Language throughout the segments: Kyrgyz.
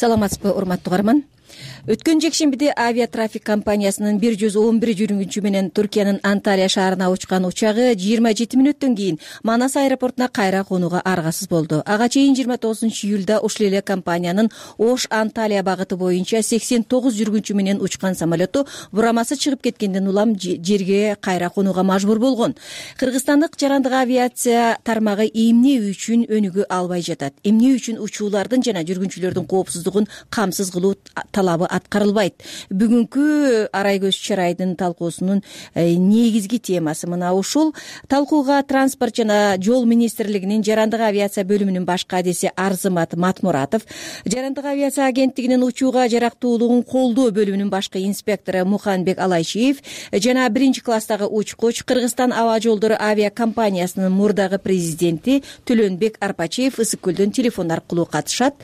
саламатсызбы урматтуу угарман өткөн жекшембиде авиатрафик компаниясынын бир жүз он бир жүргүнчү менен туркиянын анталия шаарына учкан учагы жыйырма жети мүнөттөн кийин манас аэропортуна кайра конууга аргасыз болду. Ага чейин жыйырма тогузунчу июлда ушул эле компаниянын ош анталия багыты боюнча сексен тогуз жүргүнчү менен учкан самолету бурамасы чыгып кеткенден улам жерге кайра конууга мажбур болгон. Кыргызстандык жарандык авиация тармагы эмне үчүн өнүгө албай жатат? Эмне үчүн учуулардын жана жүргүнчүлөрдүн коопсуздугун камсыз кылуу талабы аткарылбайт. Бүгүнкү арай көз чырайдын талкуусунун э, негизги темасы мына ушул. Талкууга транспорт жана жол министрлигинин жарандык авиация бөлүмүнүн баш кадиси арзымат матмуратов жарандык авиация агенттигинин учууга жарактуулугун колдоо бөлүмүнүн башкы инспектору муханбек алайчиев жана биринчи класстагы учкуч кыргызстан аба жолдору авиакомпаниясынын мурдагы президенти төлөнбек арпачиев ысык көлдөн телефон аркылуу катышат.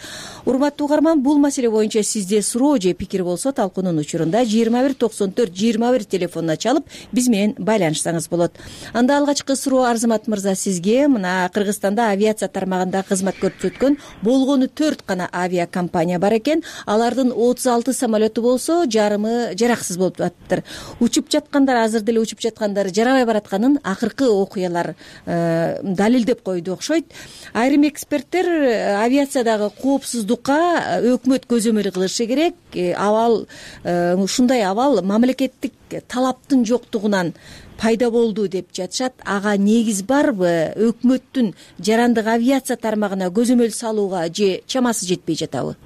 Урматтуу угарман бул маселе боюнча сизде суроо же пикир болсо талкуунун учурунда жыйырма бир токсон төрт жыйырма бир телефонуна чалып биз менен байланышсаңыз болот. Анда алгачкы суроо арзымат мырза сизге. Мына кыргызстанда авиация тармагында кызмат көрсөткөн болгону төрт гана авиакомпания бар экен. Алардын отуз алты самолету болсо жарымы жараксыз болуп атыптыр. Учуп жаткандар азыр деле учуп жаткандары жарабай баратканын акыркы окуялар э, далилдеп койду окшойт. Айрым эксперттер э, авиациядагы коопсуздукка э, өкмөт көзөмөл кылышы керек абал ушундай абал мамлекеттик талаптын жоктугунан пайда болду деп жатышат. Ага негиз барбы? Өкмөттүн жарандык авиация тармагына көзөмөл салууга же чамасы жетпей жатабы?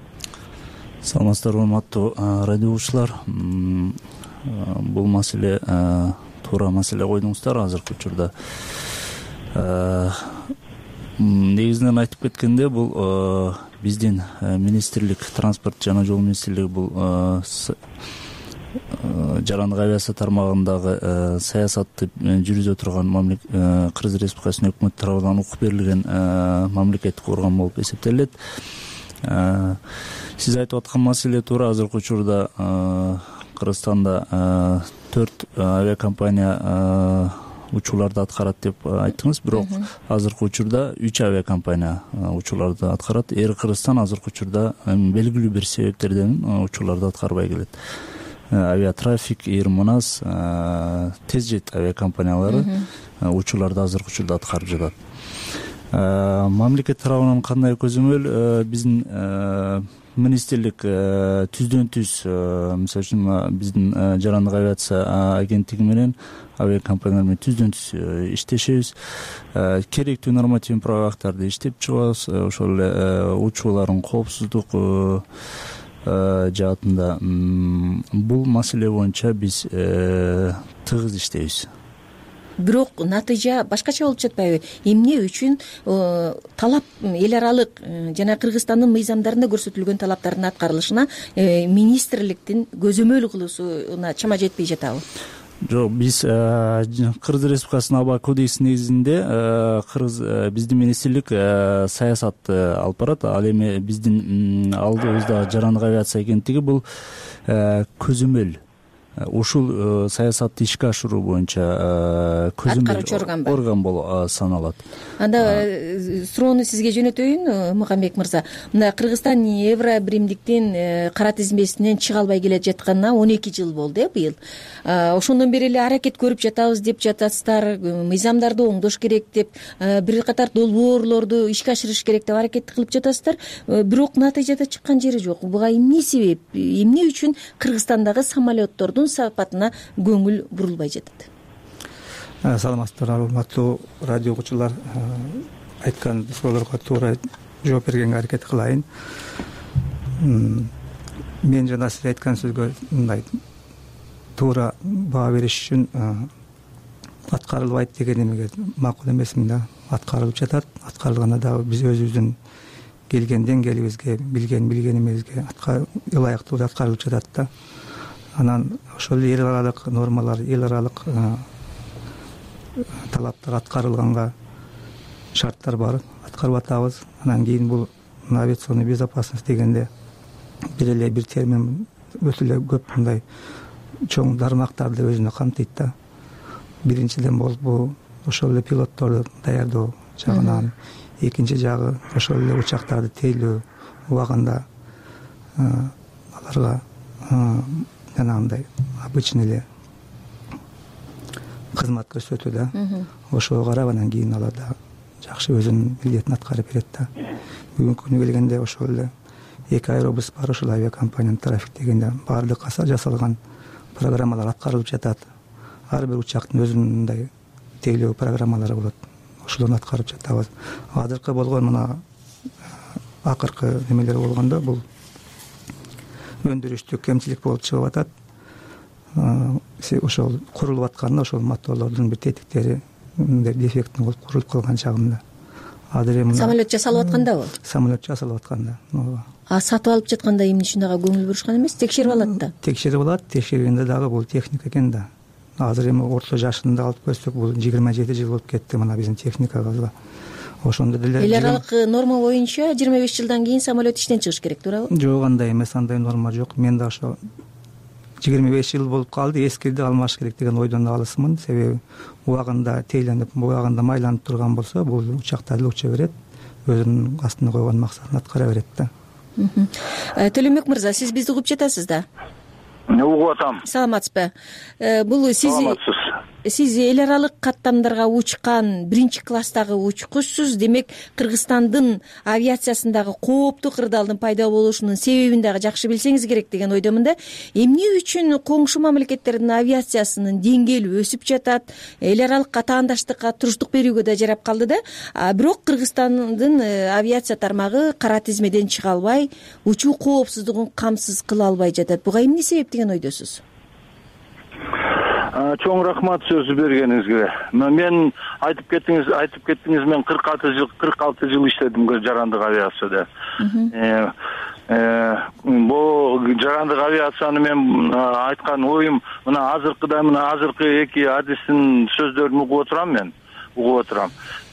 Саламатсыздарбы урматтуу радио угуучулар бул маселе туура маселе койдуңуздар. Азыркы учурда негизинен айтып кеткенде бул биздин министрлик транспорт жана жол министрлиги бул жарандык авиация тармагындагы саясатты жүргүзө турган кыргыз республикасынын өкмөтү тарабынан укук берилген мамлекеттик орган болуп эсептелет. Сиз айтып аткан маселе туура азыркы учурда кыргызстанда төрт авиакомпания учууларды аткарат деп айттыңыз. Бирок азыркы учурда үч авиакомпания учууларды аткарат. Эйр кыргызстан азыркы учурда белгилүү бир себептерден учууларды аткарбай келет. Авиатрафик эйр манас тез жет авиакомпаниялары учууларды азыркы учурда аткарып жатат. Мамлекет тарабынан кандай көзөмөл? Биздин министрлик түздөн түз мисалы үчүн биздин жарандык авиация агенттиги менен авиакомпаниялар менен түздөн түз э, иштешебиз. Э, керектүү нормативдик правовый акттарды иштеп чыгабыз. Э, ошол эле учуулардын коопсуздук жаатында бул маселе боюнча биз тыгыз иштейбиз бирок натыйжа башкача болуп жатпайбы. Эмне үчүн талап эл аралык жана кыргызстандын мыйзамдарында көрсөтүлгөн талаптардын аткарылышына министрликтин көзөмөл кылуусуна чама жетпей жатабы? Жок биз э, кыргыз республикасынын аба кодексинин негизинде э, кыргыз э, биздин министрлик саясатты алып барат. Ал эми биздин алдыбызда жарандык авиация агенттиги бул көзөмөл ушул э, саясатты ишке ашыруу боюнча э, көзөмөл аткаруучу органбы орган болуп саналат. Анда э, суроону сизге жөнөтөйүн мухамбек мырза. Мына кыргызстан евро биримдиктин кара тизмесинен чыга албай келе жатканына он эки жыл болду э быйыл. Ошондон бери эле аракет көрүп жатабыз деп жатасыздар мыйзамдарды оңдош керек деп бир катар долбоорлорду ишке ашырыш керек деп аракет кылып жатасыздар. Бирок натыйжада чыккан жери жок. Буга эмне себеп эмне үчүн кыргызстандагы самолеттордун сапатына көңүл бурулбай жатат. Э, саламатсыздарбы урматтуу радио угуучулар э, айткан суроолорго туура жооп бергенге аракет кылайын. Мен жана сиз айткан сөзгө мындай туура баа бериш үчүн э, аткарылбайт деген эмеге макул эмесмин да. Аткарылып жатат аткарылганда дагы биз өзүбүздүн келген деңгээлибизге билген билгенимизге ылайыктуу аткарылып жатат да анан ошол эле эл аралык нормалар эл аралык э, талаптар аткарылганга шарттар бар. Аткарып атабыз анан кийин бул авиационная безопасность дегенде бир эле бир термин өтө эле көп мындай чоң тармактарды өзүнө камтыйт да. Биринчиден бул ошол эле пилотторду даярдоо жагынан экинчи жагы ошол эле учактарды тейлөө убагында аларга жанагындай обычный эле кызмат көрсөтүү да. Ошого карап анан кийин алар дагы жакшы өзүнүн милдетин аткарып берет да. Бүгүнкү күнү келгенде ошол эле эки аэробус бар ушул авиакомпаниянын трафиктегенде баардык жасалган программалар аткарылып жатат. Ар бир учактын өзүнүн мындай тейлөө программалары болот. Ошолорду аткарып жатабыз. Азыркы болгон мына акыркы немелер болгондо бул өндүрүштү кемчилик болуп чыгып атат. Ошол курулуп атканда ошол моторлордун бир тетиктери дефектный болуп курулуп калган чагында азыр эми самолет жасалып аткандабы самолет жасалып атканда. Ооба. А сатып алып жатканда эмне үчүн ага көңүл бурушкан эмес текшерип алат да? Текшерип алат текшергенде дагы бул техника экен да. Азыр эми орто жашын да алып көрсөк бул жыйырма жети жыл болуп кетти мына биздин техникабызга ошондо деле эл аралык норма боюнча жыйырма беш жылдан кийин самолет иштен чыгыш керек туурабы жок андай эмес андай норма жок. Мен да ошо жыйырма беш жыл болуп калды эскиди алмаш керек деген ойдон алысмын себеби убагында тейленип убагында майланып турган болсо бул учактар деле уча берет. Өзүнүн астына койгон максатын аткара берет да. Э, төлөмбек мырза сиз бизди угуп жатасыз да? Угуп атам? Саламатсызбы? Э, бул сиз саламатсыз сиз эл аралык каттамдарга учкан биринчи класстагы учкучсуз демек кыргызстандын авиациясындагы кооптуу кырдаалдын пайда болушунун себебин дагы жакшы билсеңиз керек деген ойдомун да. Эмне үчүн коңшу мамлекеттердин авиациясынын деңгээли өсүп жатат? Эл аралык катаандаштыкка туруштук берүүгө да жарап калды да. Бирок кыргызстандын э, авиация тармагы кара тизмеден чыга албай учуу коопсуздугун камсыз кыла албай жатат. Буга эмне себеп деген ойдосуз чоң рахмат сөз бергениңизге. Мен айтып кеттиңиз айтып кеттиңиз мен кырк алты жыл кырк алты жыл иштедим жарандык авиацияда. Э, э, бул жарандык авиацияны мен айткан оюм мына азыркыдай мына азыркы эки адистин сөздөрүн угуп отурам мен угуп отурам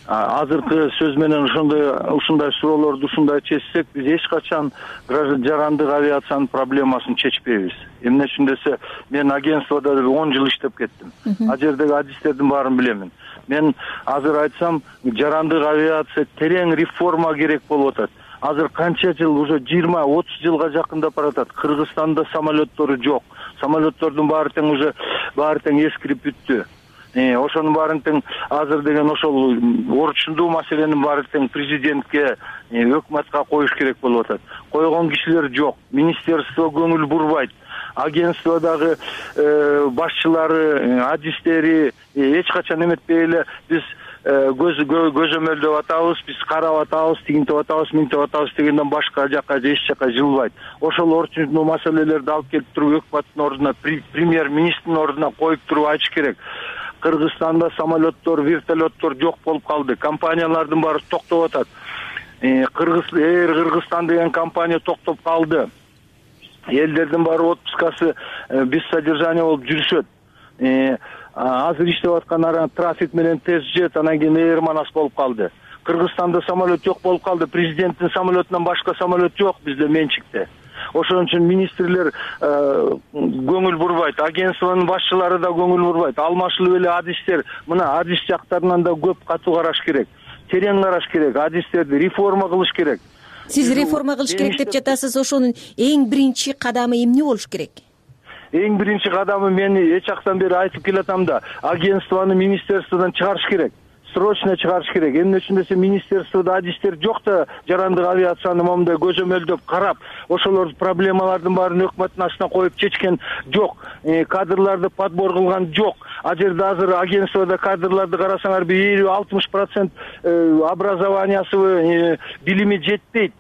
азыркы сөз менен ошондой ушундай суроолорду ушундай чечсек биз эч качан жарандык авиациянын проблемасын чечпейбиз. Эмне үчүн десе мен агентстводо он жыл иштеп кеттим. Ал жердеги адистердин баарын билемин. Мен азыр айтсам жарандык авиация терең реформа керек болуп атат. Азыр канча жыл уже жыйырма отуз жылга жакындап баратат кыргызстанда самолеттору жок. Самолеттордун баары тең уже баары тең эскирип бүттү ошонун баарын тең азыр деген ошол орчундуу маселенин баары тең президентке э, өкмөткө коюш керек болуп атат. Койгон кишилер жок. Министерство көңүл бурбайт. Агентстводагы э, башчылары адистери эч качан эметпей эле биз көзөмөлдөп атабыз биз карап атабыз тигинтип атабыз мынтип атабыз дегенден башка жака эч жака жылбайт. Ошол орчундуу маселелерди алып келип туруп өкмөттүн ордуна премьер министрдин ордуна коюп туруп айтыш керек кыргызстанда самолеттор вертолеттор жок болуп калды. Компаниялардын баары токтоп атат. Э, кыргыз эйр кыргызстан деген компания токтоп калды. Элдердин баары отпускасы э, без содержания болуп жүрүшөт. Э, азыр иштеп аткан трафик менен тез жет анан кийин эйр манас болуп калды. Кыргызстанда самолет жок болуп калды. Президенттин самолетунан башка самолет жок. Бизде менчикте ошон үчүн министрлер э, көңүл бурбайт. Агентствонун башчылары да көңүл бурбайт. Алмашылып эле адистер мына адис жактарынан да көп катуу караш керек. Терең караш керек. Адистерди реформа кылыш керек. Сиз реформа кылыш керек деп жатасыз. Ошонун эң биринчи кадамы эмне болуш керек? Эң биринчи кадамы мен эч жактан бери айтып келатам да агентствону министерстводон чыгарыш керек срочно чыгарыш керек. Эмне үчүн десе министерстводо адистер жок да жарандык авиацияны моундай көзөмөлдөп карап ошолор проблемалардын баарын өкмөттүн астына коюп чечкен жок. Э, кадрларды подбор кылган жок. Ал жерде азыр агентстводо кадрларды карасаңар бир элүү алтымыш процент э, образованиясыбы э, билими жетпейт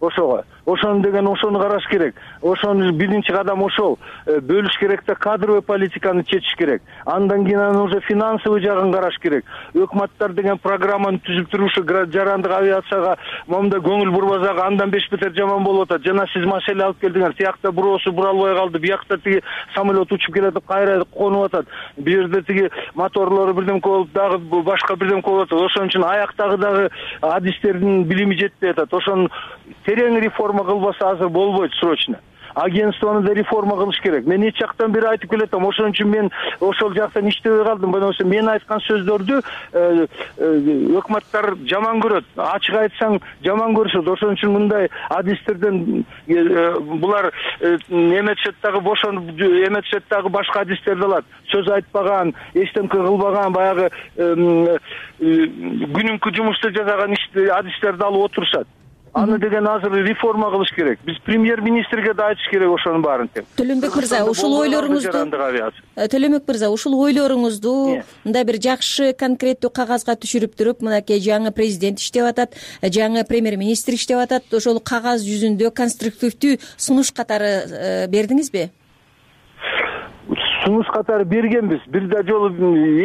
ошого ошону деген ошону караш керек. Ошону биринчи кадам ошол э, бөлүш керек да кадровый политиканы чечиш керек. Андан кийин анан уже финансовый жагын караш керек. Өкмөттөр деген программаны түзүп туруп ушу жарандык авиацияга моундай көңүл бурбасак андан беш бетер жаман болуп атат. Жана сиз маселе алып келдиңер тиякта бирөөсү бура албай калды биякта тиги самолет учуп келатып кайра конуп атат. Бул жерде тиги моторлору бирдемке болуп дагы башка бирдемке болуп атат. Ошон үчүн аяктагы дагы адистердин билими жетпей атат. Ошону терең реформа кылбаса азыр болбойт срочно. Агентствону да реформа кылыш керек. Мен нече жактан бери айтып келатам ошон үчүн мен ошол жактан иштебей калдым. Болбосо мен айткан сөздөрдү э, э, өкмөттөр жаман көрөт. Ачык айтсаң жаман көрүшөт. Ошон үчүн мындай адистерден булар эметишет дагы бошонуп эметишет дагы башка адистерди алат. Сөз айтпаган эчтеке кылбаган баягы күнүмкү жумушту жасаган адистерди алып отурушат аны деген азыр реформа кылыш керек. Биз премьер министрге да айтыш керек ошонун баарын тең. Төлөнбек мырза ушул ойлоруңузду э, төлөнбек мырза ушул ойлоруңузду мындай бир жакшы конкреттүү кагазга түшүрүп туруп мынакей жаңы президент иштеп атат э, жаңы премьер министр иштеп атат ошол кагаз жүзүндө конструктивдүү сунуш катары э, бердиңизби? Сунуш катары бергенбиз бир да жолу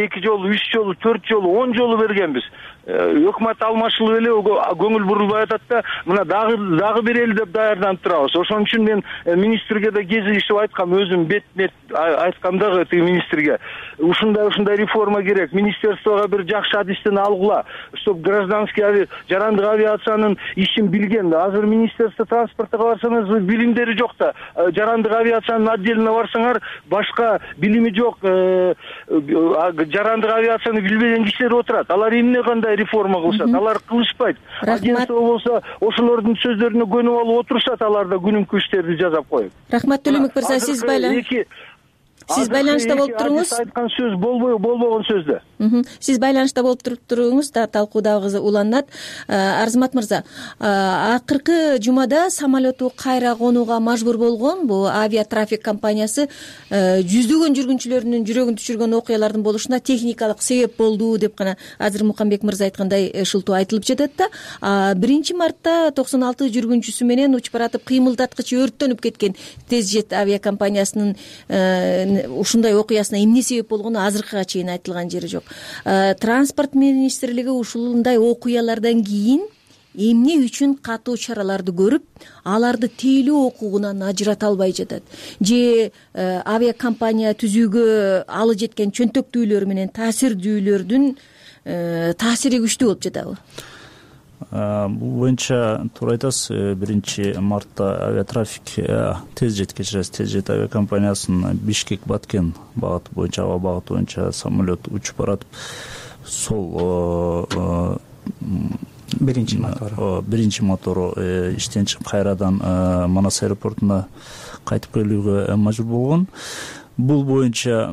эки жолу үч жолу төрт жолу он жолу бергенбиз Э, өкмөт алмашылып эле көңүл бурулбай атат да мына дагы дагы берели деп даярданып турабыз. Ошон үчүн мен э, министрге да кезигишип айткам өзүм бет бет айткам дагы тиги министрге. Ушундай ушундай реформа керек. Министерствого бир жакшы адистен алгыла чтоб гражданский жарандык авиациянын ишин билген. Азыр министерство транспортко барсаңыз билимдери жок да. Э, жарандык авиациянын отделине барсаңар башка билими жок. Жарандык авиацияны билбеген кишилер отурат. Алар эмне кандай реформа кылышат алар кылышпайт. Агентство болсо ошолордун сөздөрүнө көнүп алып отурушат алар да күнүмкү иштерди жасап коюп. Рахмат төлөмбек мырза сиз сиз байланышта болуп туруңуз. айткан сөз болбой болбогон сөз да сиз байланышта болуп туруп туруңуз да талкуу дагы уланат. Э, арзымат мырза э, акыркы жумада самолету кайра конууга мажбур болгон бул авиатрафик компаниясы э, жүздөгөн жүргүнчүлөрүнүн жүрөгүн түшүргөн окуялардын болушуна техникалык себеп болду деп гана азыр мукамбек мырза айткандай ушулту айтылып жатат да. Биринчи мартта токсон алты жүргүнчүсү менен учуп баратып кыймылдаткычы өрттөнүп кеткен тез жет авиакомпаниясынын ушундай окуясына эмне себеп болгону азыркыга чейин айтылган жери жок. Э, транспорт министрлиги ушундай окуялардан кийин эмне үчүн катуу чараларды көрүп аларды тейлөө укугунан ажырата албай жатат. Же э, авиакомпания түзүүгө алы жеткен чөнтөктүүлөр менен таасирдүүлөрдүн э, таасири күчтүү болуп жатабы бул боюнча туура айтасыз э, биринчи мартта авиатрафик э, тез жет кечиресиз тез жет авиакомпаниясынын бишкек баткен багыты боюнча аба багыты боюнча самолет учуп баратып сол э, биринчи мотору биринчи мотору иштен чыгып кайрадан манас аэропортуна кайтып келүүгө мажбур болгон бул боюнча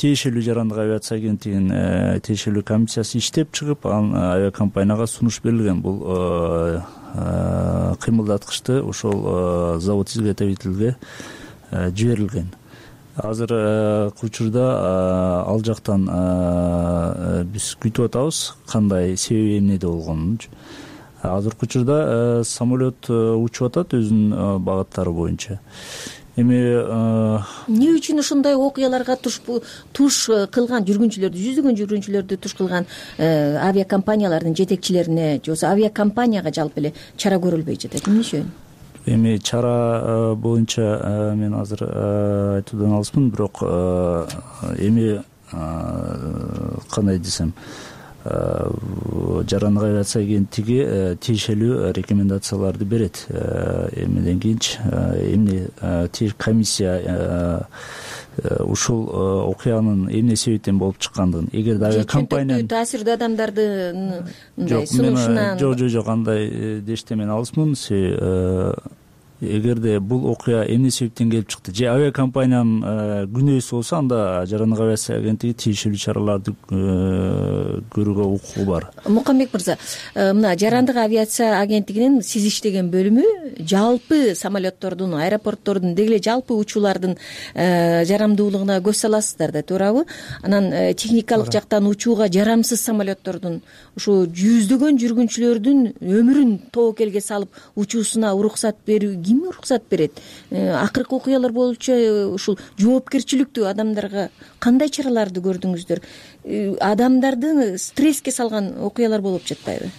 тиешелүү жарандык авиация агенттигинин э, тиешелүү комиссиясы иштеп чыгып анан э, авиакомпанияга сунуш берилген. Бул э, кыймылдаткычты ошол завод изготовительге жиберилген. Азыркы учурда ал жактан биз күтүп атабыз кандай себеби эмнеде болгонунчу. Азыркы учурда самолет учуп атат өзүнүн багыттары боюнча эми э, эмне үчүн ушундай окуяларга туш туш э, кылган жүргүнчүлөрдү жүздөгөн жүргүнчүлөрдү туш кылган э, авиакомпаниялардын жетекчилерине же болбосо авиакомпанияга жалпы эле чара көрүлбөй жатат. Эмне үчүн? Эми чара боюнча мен азыр айтуудан алыспын бирок эми кандай десем Э, жарандык авиация агенттиги э, тиешелүү рекомендацияларды берет. Э, эмнеден кийинчи эмне комиссия ушул окуянын эмне себептен болуп чыккандыгын. Эгерде авиакомпания таасирдүү адамдардын мындай сунушунан жок жок жок андай дешиптен мен алысмын эгерде бул окуя эмне себептен келип чыкты? Же авиакомпаниянын э, күнөөсү болсо анда жарандык авиация агенттиги тиешелүү чараларды э, көрүүгө укугу бар. Мукамбек мырза э, мына жарандык авиация агенттигинин сиз иштеген бөлүмү жалпы самолеттордун аэропорттордун деги эле жалпы учуулардын жарамдуулугуна көз саласыздар да туурабы. Анан техникалык жактан учууга жарамсыз самолеттордун ушу жүздөгөн жүргүнчүлөрдүн өмүрүн тобокелге салып учуусуна уруксат берүү ким уруксат берет? Э, акыркы окуялар боюнча э, ушул жоопкерчиликтүү адамдарга кандай чараларды көрдүңүздөр? Э, адамдарды стресске салган окуялар болуп жатпайбы?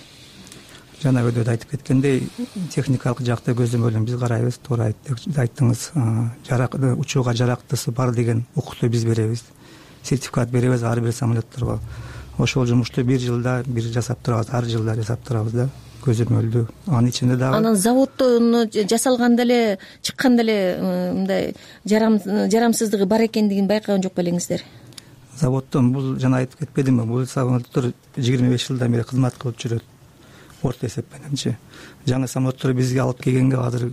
Жана өдөдө айтып кеткендей техникалык жакты көздөмөлүн биз карайбыз. Туура айттыңыз учууга жарактысы бар деген укукту биз беребиз. Сертификат беребиз ар бир самолетторго ошол жумушту бир жылда бир жасап турабыз ар жылда жасап турабыз да көзөмөлдүү анын ичинде дагы. Анан заводдон жасалганда эле чыкканда эле мындай жарамсыздыгы бар экендигин байкаган жок белеңиздер заводдон бул жана айтып кетпедимби бул самолеттор жыйырма беш жылдан бери кызмат кылып жүрөт. Орто эсеп мененчи жаңы самолеттор бизге алып келгенге азыр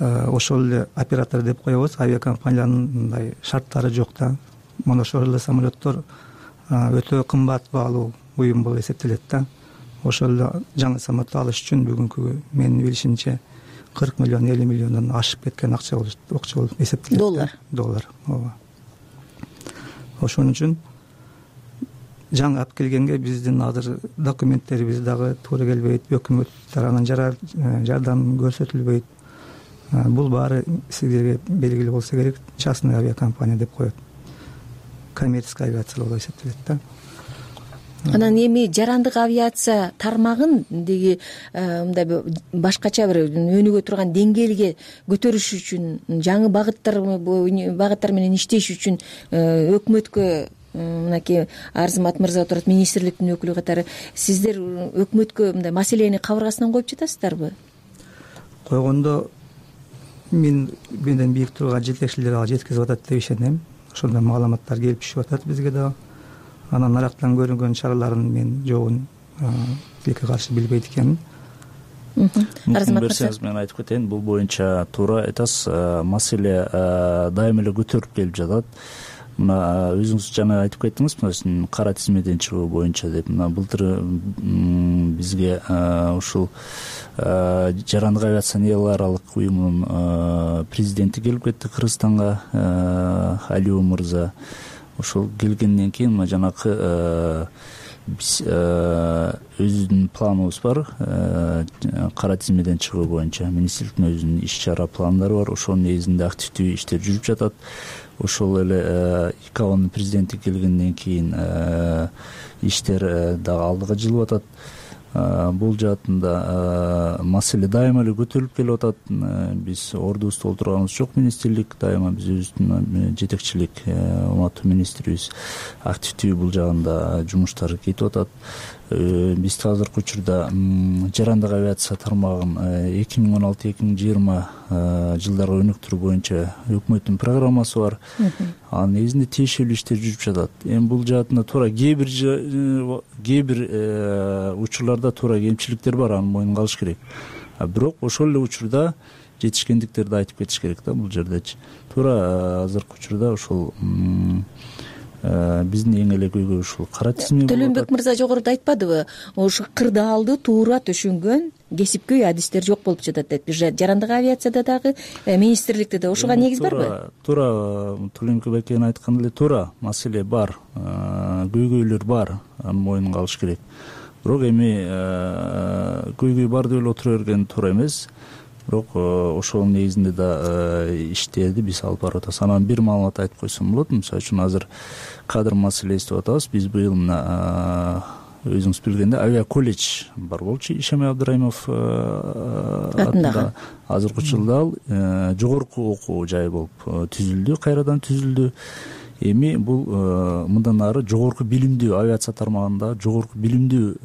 ошол эле оператор деп коебуз. Авиакомпаниянын мындай шарттары жок да. Мына ошол эле самолеттор өтө кымбат баалуу буюм болуп эсептелет да ошол эле жаңы самолетти алыш үчүн бүгүнкү менин билишимче кырк миллион элүү миллиондон ашып кеткен акча акча болуп эсептелет доллар. Доллар ооба. Ошон үчүн жаңы алып келгенге биздин азыр документтерибиз дагы туура келбейт өкмөт тарабынан э, жардам көрсөтүлбөйт. Бул баары сиздерге белгилүү болсо керек частный авиакомпания деп коет. Коммерческий авиация болуп эсептелет да анан эми жарандык авиация тармагын деги э, мындай башкача бир өнүгө турган деңгээлге көтөрүш үчүн жаңы багыттар багыттар менен иштеш үчүн э, өкмөткө э, мынакей арзымат мырза отурат министрликтин өкүлү катары сиздер өкмөткө мындай маселени кабыргасынан коюп жатасыздарбы? Койгондо мен менден бийик турган жетекчилер ага жеткизип атат деп ишенем. Ошондой маалыматтар келип түшүп атат бизге дагы анан нарактан көрүнгөн чаралардын мен жогун тилекке каршы билбейт экенмин. Мүмкүн берсеңиз мен айтып кетейин. Бул боюнча туура айтасыз маселе дайыма эле көтөрүлүп келип жатат. Мына өзүңүз жана айтып кеттиңиз мына кара тизмеден чыгуу боюнча деп. Мына былтыр бизге ушул жарандык авиация эл аралык уюмунун президенти келип кетти кыргызстанга алиу мырза ошол келгенден кийин мына жанакы э, биз э, өзүбүздүн планыбыз бар. Э, кара тизмеден чыгуу боюнча министрликтин өзүнүн иш чара пландары бар. Ошонун негизинде активдүү иштер жүрүп жатат. Ошол эле икаонун президенти келгенден кийин иштер дагы алдыга жылып атат бул жаатында маселе дайыма эле көтөрүлүп келип атат. Биз ордубузду толтурганыбыз жок министрлик дайыма биз өзүбүздүн жетекчилик урматтуу министрибиз активдүү бул жагында жумуштар кетип атат. Э, бизде азыркы учурда жарандык авиация тармагын э, эки миң он алты эки миң жыйырма э, жылдарга өнүктүрүү боюнча өкмөттүн программасы бар анын негизинде тиешелүү иштер жүрүп жатат. Эми бул жаатында туура кээ бир кээ бир учурларда туура кемчиликтер бар аны мойнунга алыш керек. Бирок ошол эле учурда жетишкендиктерди айтып кетиш керек да бул жердечи. Туура азыркы учурда ушул Э, биздин эң эле көйгөй ушул кара тизме төлөнбек мырза жогоруда айтпадыбы ушу кырдаалды туура түшүнгөн кесипкөй адистер жок болуп жатат деп жарандык авиацияда дагы э, министрликте да ошого негиз барбы туура төлөнбек бекенин айткандай эле туура маселе бар э, көйгөйлөр бар аны мойнунга алыш керек. Бирок эми көйгөй бар деп эле отура берген туура эмес. Бирок э, ошонун негизинде да э, иштерди биз алып барып атабыз. Анан бир маалымат айтып койсом болот. Мисалы үчүн азыр кадр маселеси деп атабыз. Биз быйыл мына э, өзүңүз билгендей авиа колледж бар болчу ишемей абдырайымов атындагы азыркы учурда ал жогорку окуу жай болуп түзүлдү кайрадан түзүлдү. Эми бул мындан ары жогорку билимдүү авиация тармагында жогорку билимдүү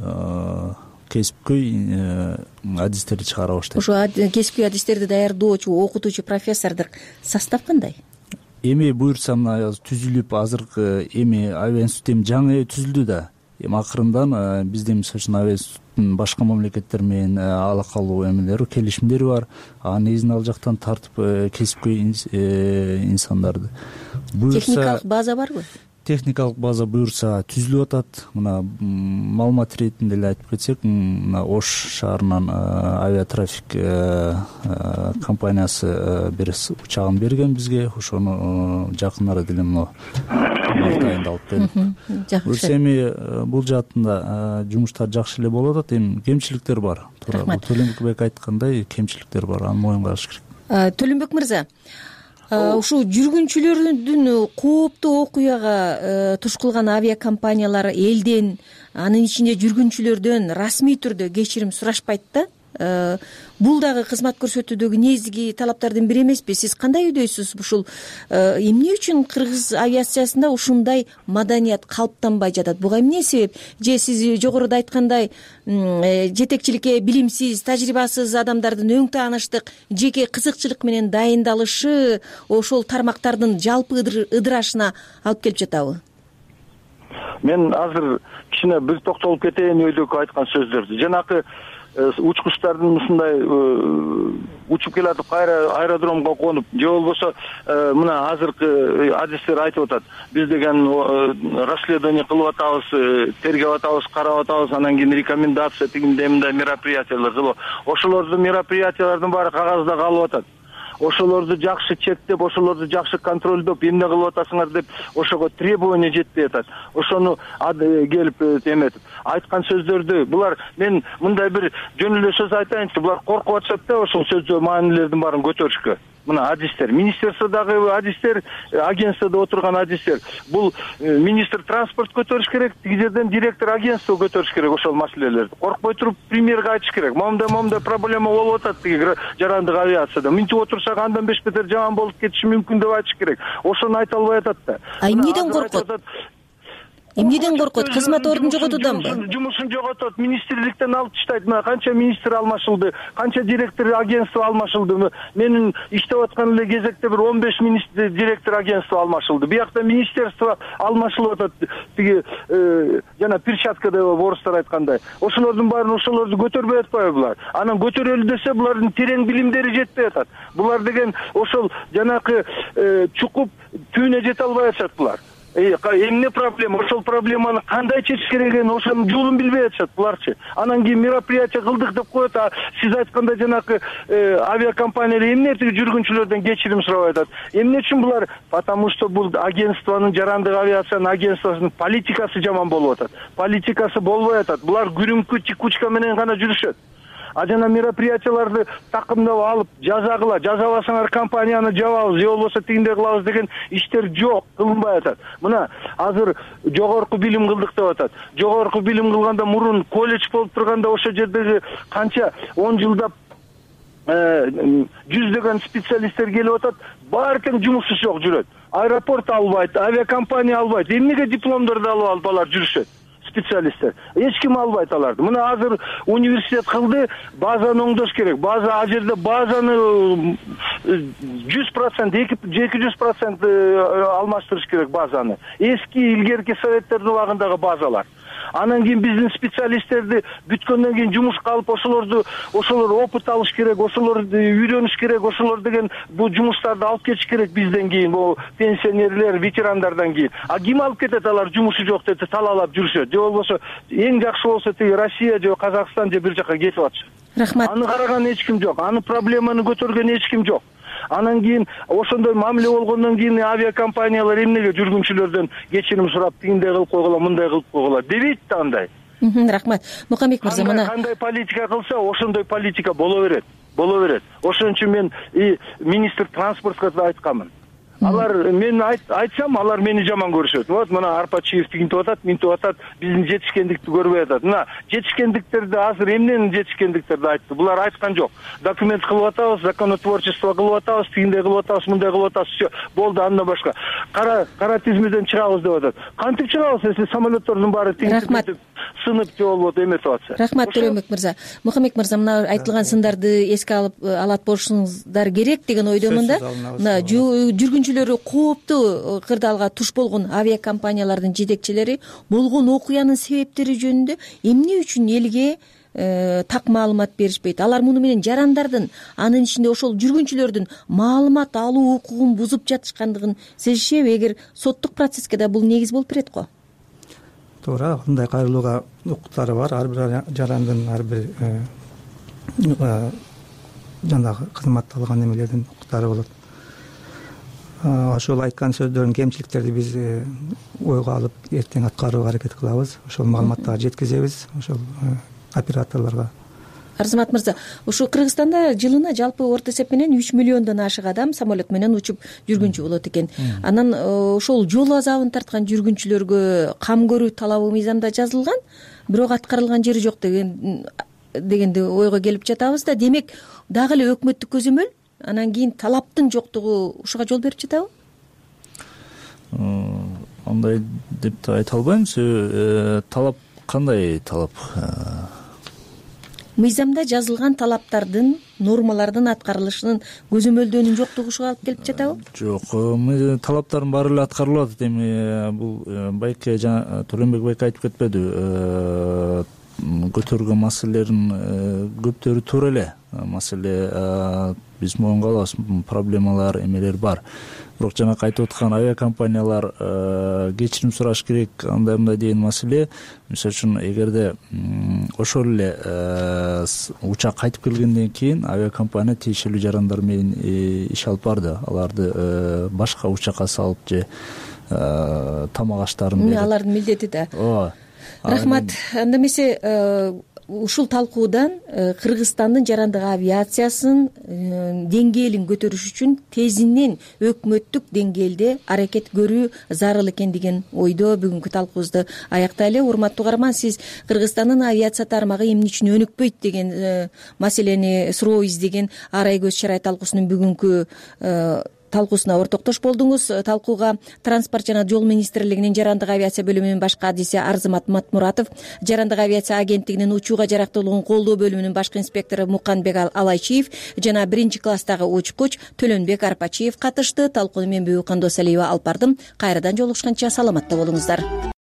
кесипкөй э, адистерди чыгара баштайт. Ошо кесипкөй адистерди даярдоочу окутуучу профессордук состав кандай? Эми буюрса мына түзүлүп азыркы эми авиаинститут эми жаңы түзүлдү да эми акырындан э, бизде мисалы үчүн авиаинституттун башка мамлекеттер менен э, ала калуу эмелери келишимдери бар. Анын негизинде ал жактан тартып кесипкөй инсандарды буюрса техникалык база барбы техникалык база буюрса түзүлүп атат. Мына маалымат иретинде эле айтып кетсек мына ош шаарынан авиатрафик э, э, компаниясы э, бир учагын берген бизге. Ошону жакын арада эле мына март айында жакшы. Буюрса эми бул жаатында жумуштар жакшы эле болуп атат. Эми кемчиликтер бар. Туура бул төлөнбек бек айткандай кемчиликтер бар. Аны моюнга алыш керек. Төлөнбек мырза ушул жүргүнчүлөрдүн кооптуу окуяга э, туш кылган авиакомпаниялар элден анын ичинде жүргүнчүлөрдөн расмий түрдө кечирим сурашпайт да бул дагы кызмат көрсөтүүдөгү негизги талаптардын бири эмеспи? Сиз кандай ойдойсуз ушул э, эмне үчүн кыргыз авиациясында ушундай маданият калыптанбай жатат? Буга эмне себеп? Же сиз жогоруда айткандай жетекчиликке билимсиз тажрыйбасыз адамдардын өң тааныштык жеке кызыкчылык менен дайындалышы ошол тармактардын жалпы ыдырашына алып келип жатабы? Мен азыр кичине бир токтолуп кетейин өйдөгү айткан сөздөрдү. Жанакы э, учкучтардын ушундай э, учуп келатып кайра аэродромго конуп. Же болбосо э, мына азыркы адистер айтып атат. Биз деген расследование кылып атабыз тергеп атабыз карап атабыз анан кийин рекомендация тигиндей мындай мероприятиялар ошолордун мероприятиялардын баары кагазда калып атат ошолорду жакшы чектеп ошолорду жакшы контролдоп эмне кылып атасыңар деп ошого требование жетпей атат. Ошону э, келип э, эметип айткан сөздөрдү. Булар мен мындай бир жөн эле сөз айтайынчы булар коркуп атышат да ошол сөздө маанилердин баарын көтөрүшкө мына адистер министерстводагы адистер э, агентстводо отурган адистер. Бул э, министр транспорт көтөрүш керек тиги жерден директор агентство көтөрүш керек ошол маселелерди коркпой туруп премьерге айтыш керек. Момундай момундай проблема болуп атат тиги жарандык авиацияда. Мынтип отурсак андан беш бетер жаман болуп кетиши мүмкүн деп айтыш керек. Ошону айта албай атат да. А эмнеден коркот эмнеден коркот? Кызмат ордун жоготууданбы жумушун жоготот. Министрликтен алып таштайт мына канча министр алмашылды? Канча директор агентство алмашылды? Менин иштеп аткан эле кезекте бир он беш директор агентство алмашылды. Биякта министерство алмашылып атат. Тиги э, жана перчатка деп орустар айткандай. Ошолордун баарын ошолорду көтөрбөй атпайбы булар? Анан көтөрөлү десе булардын терең билимдери жетпей атат. Булар деген ошол жанакы э, чукуп түбүнө жете албай атышат булар эмне проблема? Ошол проблеманы кандай чечиш керек экенин ошонун жолун билбей атышат буларчы. Анан кийин мероприятие кылдык деп коет а сиз айткандай жанакы э, авиакомпаниялар эмне тиги жүргүнчүлөрдөн кечирим сурабай атат эмне үчүн булар? Потому что бул агентствонун жарандык авиациянын агентствосунун политикасы жаман болуп атат. Политикасы болбой атат. Булар күрүңкү текучка менен гана жүрүшөт а жана мероприятияларды такымдап алып жазагыла жазабасаңар компанияны жабабыз же болбосо тигиндей кылабыз деген иштер жок кылынбай атат. Мына азыр жогорку билим кылдык деп атат. Жогорку билим кылганда мурун колледж болуп турганда ошол жердеги канча он жылдап э, жүздөгөн специалисттер келип атат баары тең жумушу жок жүрөт. Аэропорт албайт авиакомпания албайт эмнеге дипломдорду алып алып алар жүрүшөт специалисттер. Эч ким албайт аларды. Мына азыр университет кылды базаны оңдош керек. База ал жерде базаны жүз процент эки жүз процент э, алмаштырыш керек базаны. Эски илгерки советтердин убагындагы базалар анан кийин биздин специалисттерди бүткөндөн кийин жумушка алып ошолорду ошолор опыт алыш керек ошолорду үйрөнүш керек ошолор деген бул жумуштарды алып кетиш керек бизден кийин могу пенсионерлер ветерандардан кийин. А ким алып кетет алар жумушу жок деп талаалап жүрүшөт же болбосо эң жакшы болсо тиги россия же казакстан же бир жака кетип атышат. Рахмат. Аны караган эч ким жок аны проблеманы көтөргөн эч ким жок анан кийин ошондой мамиле болгондон кийин авиакомпаниялар эмнеге жүргүнчүлөрдөн кечирим сурап тигиндей кылып койгула мындай кылып койгула? Дебейт да андай рахмат. Мукамбек мырза мына кандай политика кылса ошондой политика боло берет боло берет. Ошон үчүн мен министр транспортко да айтканмын алар мен айтсам алар мени жаман көрүшөт вот мына арпачиев тигинтип атат минтип атат биздин жетишкендикти көрбөй атат. Мына жетишкендиктерди азыр эмненин жетишкендиктерди айтты? Булар айткан жок. Документ кылып атабыз законотворчество кылып атабыз тигиндей кылып атабыз мындай кылып атабыз все болду андан башка. Кара кара тизмеден чыгабыз деп атат. Кантип чыгабыз если самолеттордун баары рахмат. сынып же болбосо эметип атса рахмат төлөбек мырза. Мухаммед мырза мына айтылган сындарды эске алып э, алат болушуңуздар керек деген ойдомун да. мына жүргүнчү кооптуу кырдаалга туш болгон авиакомпаниялардын жетекчилери болгон окуянын себептери жөнүндө эмне үчүн элге э, так маалымат беришпейт? Алар муну менен жарандардын анын ичинде ошол жүргүнчүлөрдүн маалымат алуу укугун бузуп жатышкандыгын сезишеби эгер соттук процесске да бул негиз болуп берет го? Туура мындай кайрылууга укуктары бар. Ар бир жарандын ар бир э, э, жанагы кызмат алган эмелердин укуктары болот ошол айткан сөздөрүн кемчиликтерди биз э, ойго алып эртең аткарууга аракет кылабыз. Ошол маалыматтарды жеткизебиз ошол э, операторлорго. Арзымат мырза ушу кыргызстанда жылына жалпы орто эсеп менен үч миллиондон ашык адам самолет менен учуп жүргүнчү болот экен. Анан э, ошол жол азабын тарткан жүргүнчүлөргө кам көрүү талабы мыйзамда жазылган бирок аткарылган жери жок деген дегенди ойго келип жатабыз да. Демек дагы эле өкмөттүк көзөмөл анан кийин талаптын жоктугу ушуга жол берип жатабы андай деп да айта албайм себеби талап кандай талап? Мыйзамда жазылган талаптардын нормалардын аткарылышынын көзөмөлдөөнүн жоктугу ушуга алып келип жатабы жок талаптардын баары эле аткарылып атат эми э, бул э, байке жана төлөнбек байке айтып кетпедиби э, көтөрүлгөн маселелердин көптөрү туура эле маселе биз моюнга алабыз проблемалар эмелер бар. Бирок жанакы айтып аткан авиакомпаниялар э, кечирим сураш керек андай мындай деген маселе. Мисалы үчүн эгерде ошол эле э, учак кайтып келгенден кийин авиакомпания тиешелүү жарандар менен э, иш алып барды. Аларды башка учакка салып же тамак аштарын алардын милдети да? Ооба рахмат. Анда эмесе ушул талкуудан э, кыргызстандын жарандык авиациясын э, деңгээлин көтөрүш үчүн тезинен өкмөттүк деңгээлде аракет көрүү зарыл экен деген ойдо бүгүнкү талкуубузду аяктайлы урматтуу угарман сиз кыргызстандын авиация тармагы эмне үчүн өнүкпөйт деген э, маселени суроо издеген арай көз чырай талкуусунун бүгүнкү талкуусуна ортоктош болдуңуз. Талкууга транспорт жана жол министрлигинин жарандык авиация бөлүмүнүн баш кадиси арзымат матмуратов жарандык авиация агенттигинин учууга жарактуулугун колдоо бөлүмүнүн башкы инспектору муканбек алайчиев жана биринчи класстагы учкуч төлөнбек арпачиев катышты. Талкууну мен бүбү кандосалиева алып бардым кайрадан жолугушканча саламатта болуңуздар